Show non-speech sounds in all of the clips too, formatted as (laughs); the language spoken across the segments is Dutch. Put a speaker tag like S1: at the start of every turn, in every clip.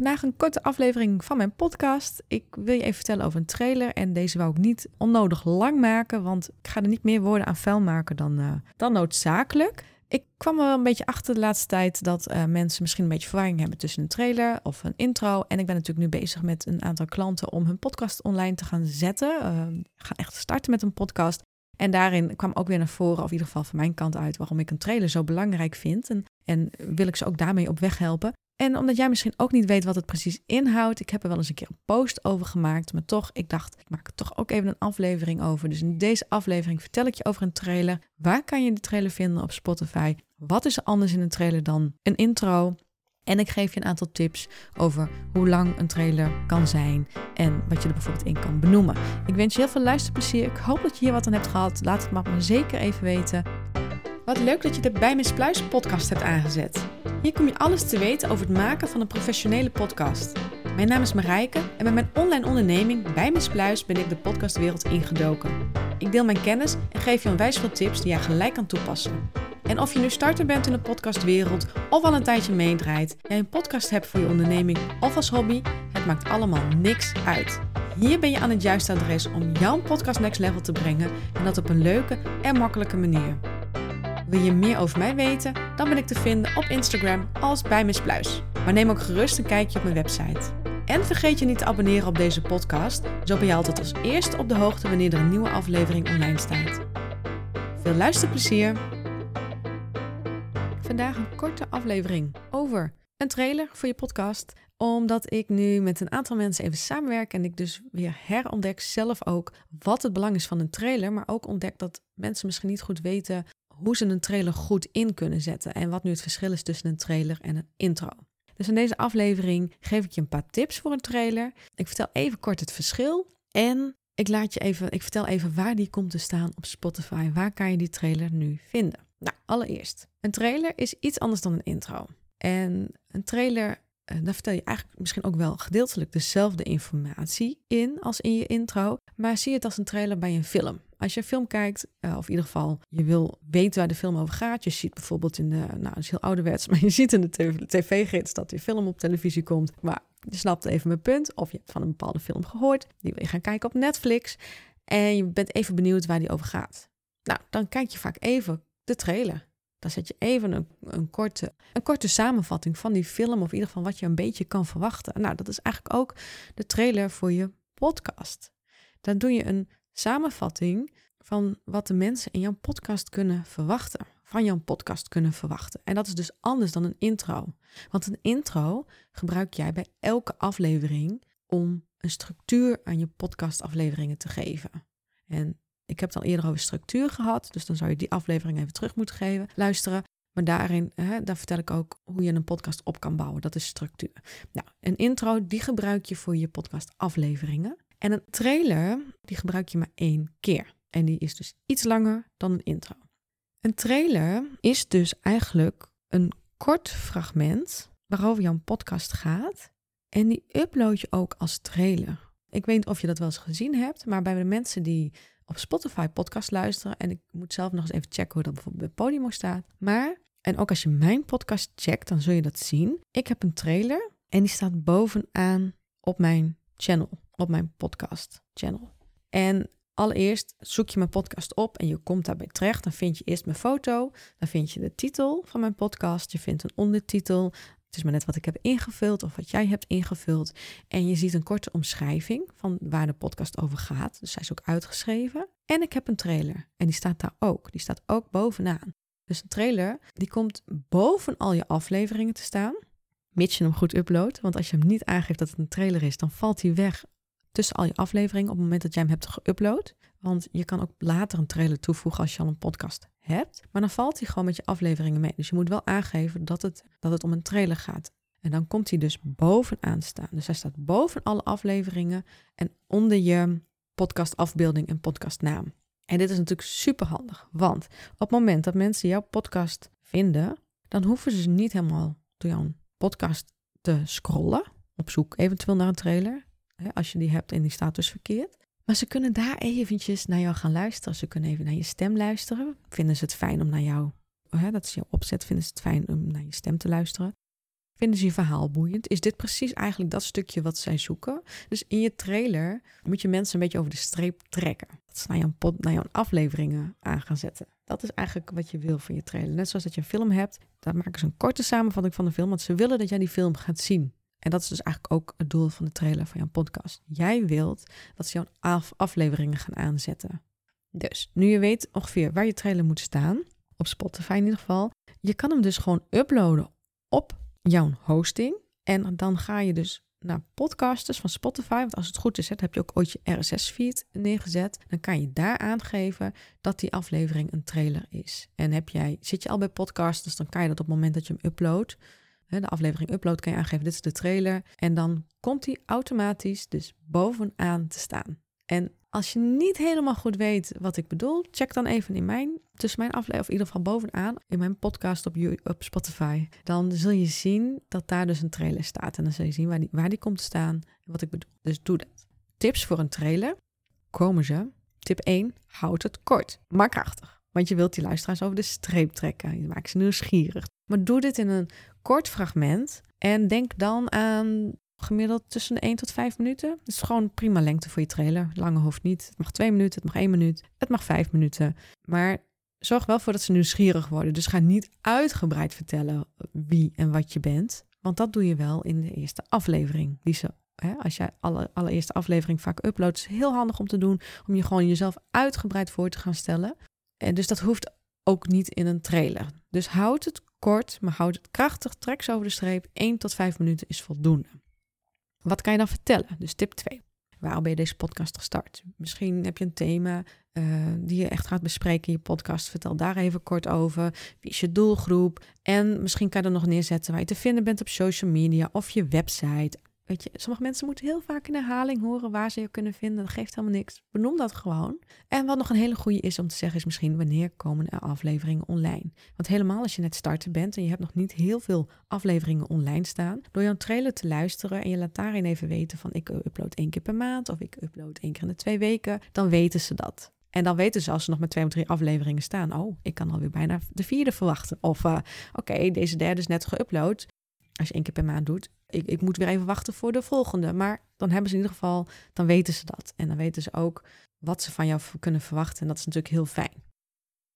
S1: Vandaag een korte aflevering van mijn podcast. Ik wil je even vertellen over een trailer. En deze wou ik niet onnodig lang maken, want ik ga er niet meer woorden aan vuil maken dan, uh, dan noodzakelijk. Ik kwam er wel een beetje achter de laatste tijd dat uh, mensen misschien een beetje verwarring hebben tussen een trailer of een intro. En ik ben natuurlijk nu bezig met een aantal klanten om hun podcast online te gaan zetten. Uh, gaan echt starten met een podcast. En daarin kwam ook weer naar voren, of in ieder geval van mijn kant uit, waarom ik een trailer zo belangrijk vind. En, en wil ik ze ook daarmee op weg helpen. En omdat jij misschien ook niet weet wat het precies inhoudt, ik heb er wel eens een keer een post over gemaakt, maar toch, ik dacht, ik maak er toch ook even een aflevering over. Dus in deze aflevering vertel ik je over een trailer. Waar kan je de trailer vinden op Spotify? Wat is er anders in een trailer dan een intro? En ik geef je een aantal tips over hoe lang een trailer kan zijn en wat je er bijvoorbeeld in kan benoemen. Ik wens je heel veel luisterplezier. Ik hoop dat je hier wat aan hebt gehad. Laat het maar zeker even weten. Wat leuk dat je de Bij Miss Pluis podcast hebt aangezet. Hier kom je alles te weten over het maken van een professionele podcast. Mijn naam is Marijke en met mijn online onderneming Bij Miss Pluis ben ik de podcastwereld ingedoken. Ik deel mijn kennis en geef je onwijs veel tips die jij gelijk kan toepassen. En of je nu starter bent in de podcastwereld of al een tijdje meedraait, jij een podcast hebt voor je onderneming of als hobby, het maakt allemaal niks uit. Hier ben je aan het juiste adres om jouw podcast next level te brengen en dat op een leuke en makkelijke manier. Wil je meer over mij weten? Dan ben ik te vinden op Instagram als bij Miss Pluis. Maar neem ook gerust een kijkje op mijn website. En vergeet je niet te abonneren op deze podcast, zo ben je altijd als eerste op de hoogte wanneer er een nieuwe aflevering online staat. Veel luisterplezier! Vandaag een korte aflevering over een trailer voor je podcast omdat ik nu met een aantal mensen even samenwerk en ik dus weer herontdek zelf ook wat het belang is van een trailer, maar ook ontdek dat mensen misschien niet goed weten hoe ze een trailer goed in kunnen zetten en wat nu het verschil is tussen een trailer en een intro. Dus in deze aflevering geef ik je een paar tips voor een trailer. Ik vertel even kort het verschil en ik laat je even, ik vertel even waar die komt te staan op Spotify. Waar kan je die trailer nu vinden? Nou, allereerst, een trailer is iets anders dan een intro. En een trailer uh, daar vertel je eigenlijk misschien ook wel gedeeltelijk dezelfde informatie in als in je intro, maar zie het als een trailer bij een film. Als je een film kijkt, uh, of in ieder geval je wil weten waar de film over gaat, je ziet bijvoorbeeld in de, nou dat is heel ouderwets, (laughs) maar je ziet in de tv-gids dat die film op televisie komt, maar je snapt even mijn punt, of je hebt van een bepaalde film gehoord, die wil je gaan kijken op Netflix en je bent even benieuwd waar die over gaat. Nou, dan kijk je vaak even de trailer. Dan zet je even een, een, korte, een korte samenvatting van die film, of in ieder geval wat je een beetje kan verwachten. Nou, dat is eigenlijk ook de trailer voor je podcast. Dan doe je een samenvatting van wat de mensen in jouw podcast kunnen verwachten. Van jouw podcast kunnen verwachten. En dat is dus anders dan een intro. Want een intro gebruik jij bij elke aflevering om een structuur aan je podcastafleveringen te geven. En ik heb het al eerder over structuur gehad, dus dan zou je die aflevering even terug moeten geven, luisteren. Maar daarin, hè, daar vertel ik ook hoe je een podcast op kan bouwen. Dat is structuur. Nou, een intro, die gebruik je voor je podcast afleveringen. En een trailer, die gebruik je maar één keer. En die is dus iets langer dan een intro. Een trailer is dus eigenlijk een kort fragment waarover jouw podcast gaat. En die upload je ook als trailer. Ik weet niet of je dat wel eens gezien hebt, maar bij de mensen die op Spotify podcast luisteren. En ik moet zelf nog eens even checken hoe dat bijvoorbeeld bij Podimo staat. Maar, en ook als je mijn podcast checkt, dan zul je dat zien. Ik heb een trailer en die staat bovenaan op mijn channel, op mijn podcast channel. En allereerst zoek je mijn podcast op en je komt daarbij terecht. Dan vind je eerst mijn foto, dan vind je de titel van mijn podcast, je vindt een ondertitel, het is maar net wat ik heb ingevuld of wat jij hebt ingevuld. En je ziet een korte omschrijving van waar de podcast over gaat. Dus zij is ook uitgeschreven. En ik heb een trailer. En die staat daar ook. Die staat ook bovenaan. Dus een trailer, die komt boven al je afleveringen te staan. Mits je hem goed uploadt. Want als je hem niet aangeeft dat het een trailer is, dan valt hij weg tussen al je afleveringen op het moment dat jij hem hebt geüpload. Want je kan ook later een trailer toevoegen als je al een podcast hebt. Maar dan valt hij gewoon met je afleveringen mee. Dus je moet wel aangeven dat het, dat het om een trailer gaat. En dan komt hij dus bovenaan staan. Dus hij staat boven alle afleveringen en onder je podcastafbeelding en podcastnaam. En dit is natuurlijk super handig, want op het moment dat mensen jouw podcast vinden, dan hoeven ze niet helemaal door jouw podcast te scrollen op zoek eventueel naar een trailer. Als je die hebt en die staat dus verkeerd. Maar ze kunnen daar eventjes naar jou gaan luisteren. Ze kunnen even naar je stem luisteren. Vinden ze het fijn om naar jou, hè, dat is jouw opzet, vinden ze het fijn om naar je stem te luisteren. Vinden ze je verhaal boeiend? Is dit precies eigenlijk dat stukje wat zij zoeken? Dus in je trailer moet je mensen een beetje over de streep trekken. Dat ze naar jouw afleveringen aan gaan zetten. Dat is eigenlijk wat je wil van je trailer. Net zoals dat je een film hebt, daar maken ze een korte samenvatting van de film, want ze willen dat jij die film gaat zien. En dat is dus eigenlijk ook het doel van de trailer van jouw podcast. Jij wilt dat ze jouw af afleveringen gaan aanzetten. Dus nu je weet ongeveer waar je trailer moet staan, op Spotify in ieder geval, je kan hem dus gewoon uploaden op jouw hosting. En dan ga je dus naar podcasters van Spotify. Want als het goed is, heb je ook ooit je RSS-feed neergezet. Dan kan je daar aangeven dat die aflevering een trailer is. En heb jij, zit je al bij podcasters, dan kan je dat op het moment dat je hem uploadt. De aflevering upload kan je aangeven, dit is de trailer. En dan komt die automatisch dus bovenaan te staan. En als je niet helemaal goed weet wat ik bedoel, check dan even in mijn, tussen mijn aflevering, of in ieder geval bovenaan, in mijn podcast op, op Spotify. Dan zul je zien dat daar dus een trailer staat. En dan zul je zien waar die, waar die komt te staan en wat ik bedoel. Dus doe dat. Tips voor een trailer komen ze. Tip 1, houd het kort, maar krachtig. Want je wilt die luisteraars over de streep trekken. Je maakt ze nieuwsgierig. Maar doe dit in een kort fragment. En denk dan aan gemiddeld tussen de 1 tot 5 minuten. Dat is gewoon prima lengte voor je trailer. Lange hoeft niet. Het mag 2 minuten, het mag 1 minuut, het mag 5 minuten. Maar zorg wel voor dat ze nieuwsgierig worden. Dus ga niet uitgebreid vertellen wie en wat je bent. Want dat doe je wel in de eerste aflevering. Die hè, als jij alle allereerste aflevering vaak uploadt, is heel handig om te doen. Om je gewoon jezelf uitgebreid voor te gaan stellen. En dus dat hoeft ook niet in een trailer. Dus houd het kort, maar houd het krachtig. Trek ze over de streep. 1 tot 5 minuten is voldoende. Wat kan je dan vertellen? Dus tip 2. Waarom ben je deze podcast gestart? Misschien heb je een thema uh, die je echt gaat bespreken in je podcast. Vertel daar even kort over. Wie is je doelgroep? En misschien kan je er nog neerzetten waar je te vinden bent op social media of je website. Weet je, sommige mensen moeten heel vaak in herhaling horen waar ze je kunnen vinden. Dat geeft helemaal niks. Benoem dat gewoon. En wat nog een hele goede is om te zeggen, is misschien wanneer komen er afleveringen online. Want helemaal als je net starten bent en je hebt nog niet heel veel afleveringen online staan, door jouw trailer te luisteren en je laat daarin even weten van ik upload één keer per maand of ik upload één keer in de twee weken, dan weten ze dat. En dan weten ze als ze nog met twee of drie afleveringen staan, oh, ik kan alweer bijna de vierde verwachten. Of uh, oké, deze derde is net geüpload. Als je één keer per maand doet, ik, ik moet weer even wachten voor de volgende. Maar dan hebben ze in ieder geval, dan weten ze dat. En dan weten ze ook wat ze van jou kunnen verwachten. En dat is natuurlijk heel fijn.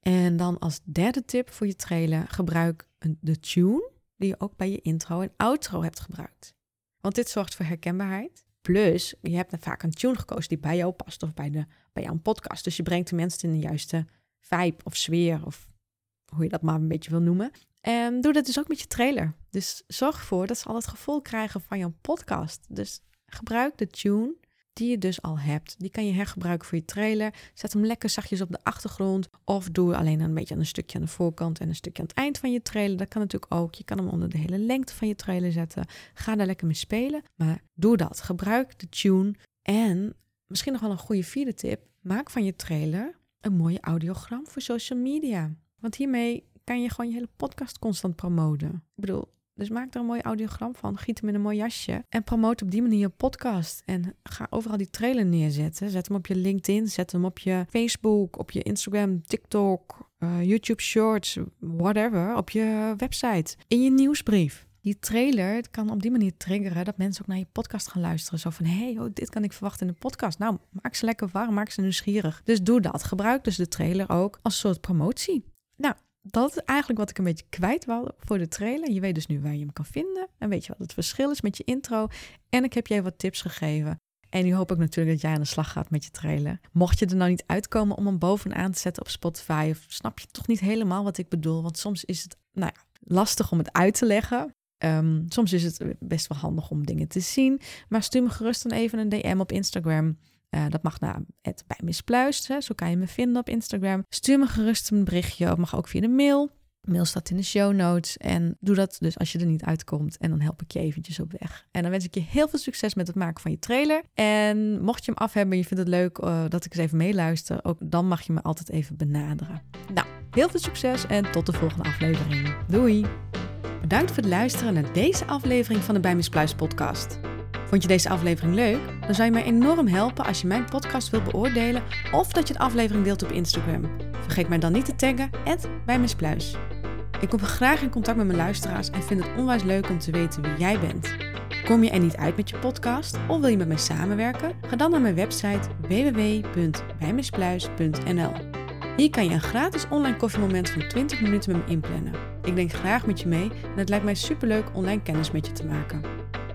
S1: En dan als derde tip voor je trailer, gebruik de tune die je ook bij je intro en outro hebt gebruikt. Want dit zorgt voor herkenbaarheid. Plus, je hebt vaak een tune gekozen die bij jou past of bij, de, bij jouw podcast. Dus je brengt de mensen in de juiste vibe of sfeer of hoe je dat maar een beetje wil noemen. En doe dat dus ook met je trailer. Dus zorg ervoor dat ze al het gevoel krijgen van jouw podcast. Dus gebruik de tune die je dus al hebt. Die kan je hergebruiken voor je trailer. Zet hem lekker zachtjes op de achtergrond. Of doe alleen een beetje een stukje aan de voorkant en een stukje aan het eind van je trailer. Dat kan natuurlijk ook. Je kan hem onder de hele lengte van je trailer zetten. Ga daar lekker mee spelen. Maar doe dat. Gebruik de tune. En misschien nog wel een goede vierde tip. Maak van je trailer een mooie audiogram voor social media. Want hiermee kan je gewoon je hele podcast constant promoten. Ik bedoel, dus maak er een mooi audiogram van, giet hem in een mooi jasje en promote op die manier je podcast. En ga overal die trailer neerzetten. Zet hem op je LinkedIn, zet hem op je Facebook, op je Instagram, TikTok, uh, YouTube Shorts, whatever, op je website, in je nieuwsbrief. Die trailer kan op die manier triggeren dat mensen ook naar je podcast gaan luisteren. Zo van, hey, oh, dit kan ik verwachten in de podcast. Nou, maak ze lekker warm, maak ze nieuwsgierig. Dus doe dat. Gebruik dus de trailer ook als soort promotie. Nou, dat is eigenlijk wat ik een beetje kwijt wou voor de trailer. Je weet dus nu waar je hem kan vinden. En weet je wat het verschil is met je intro. En ik heb je wat tips gegeven. En nu hoop ik natuurlijk dat jij aan de slag gaat met je trailer. Mocht je er nou niet uitkomen om hem bovenaan te zetten op Spotify, of snap je toch niet helemaal wat ik bedoel? Want soms is het nou ja, lastig om het uit te leggen. Um, soms is het best wel handig om dingen te zien. Maar stuur me gerust dan even een DM op Instagram. Uh, dat mag naar het bij Mispluist, zo kan je me vinden op Instagram. Stuur me gerust een berichtje, of mag ook via de mail. Mail staat in de show notes. En doe dat dus als je er niet uitkomt. En dan help ik je eventjes op weg. En dan wens ik je heel veel succes met het maken van je trailer. En mocht je hem af hebben en je vindt het leuk uh, dat ik eens even meeluister, ook dan mag je me altijd even benaderen. Nou, heel veel succes en tot de volgende aflevering. Doei! Bedankt voor het luisteren naar deze aflevering van de Bij Mispluis podcast. Vond je deze aflevering leuk? Dan zou je mij enorm helpen als je mijn podcast wilt beoordelen of dat je de aflevering deelt op Instagram. Vergeet mij dan niet te taggen, bij Ik kom graag in contact met mijn luisteraars en vind het onwijs leuk om te weten wie jij bent. Kom je er niet uit met je podcast of wil je met mij samenwerken? Ga dan naar mijn website www.bijmispluis.nl. Hier kan je een gratis online koffiemoment van 20 minuten met me inplannen. Ik denk graag met je mee en het lijkt mij superleuk online kennis met je te maken.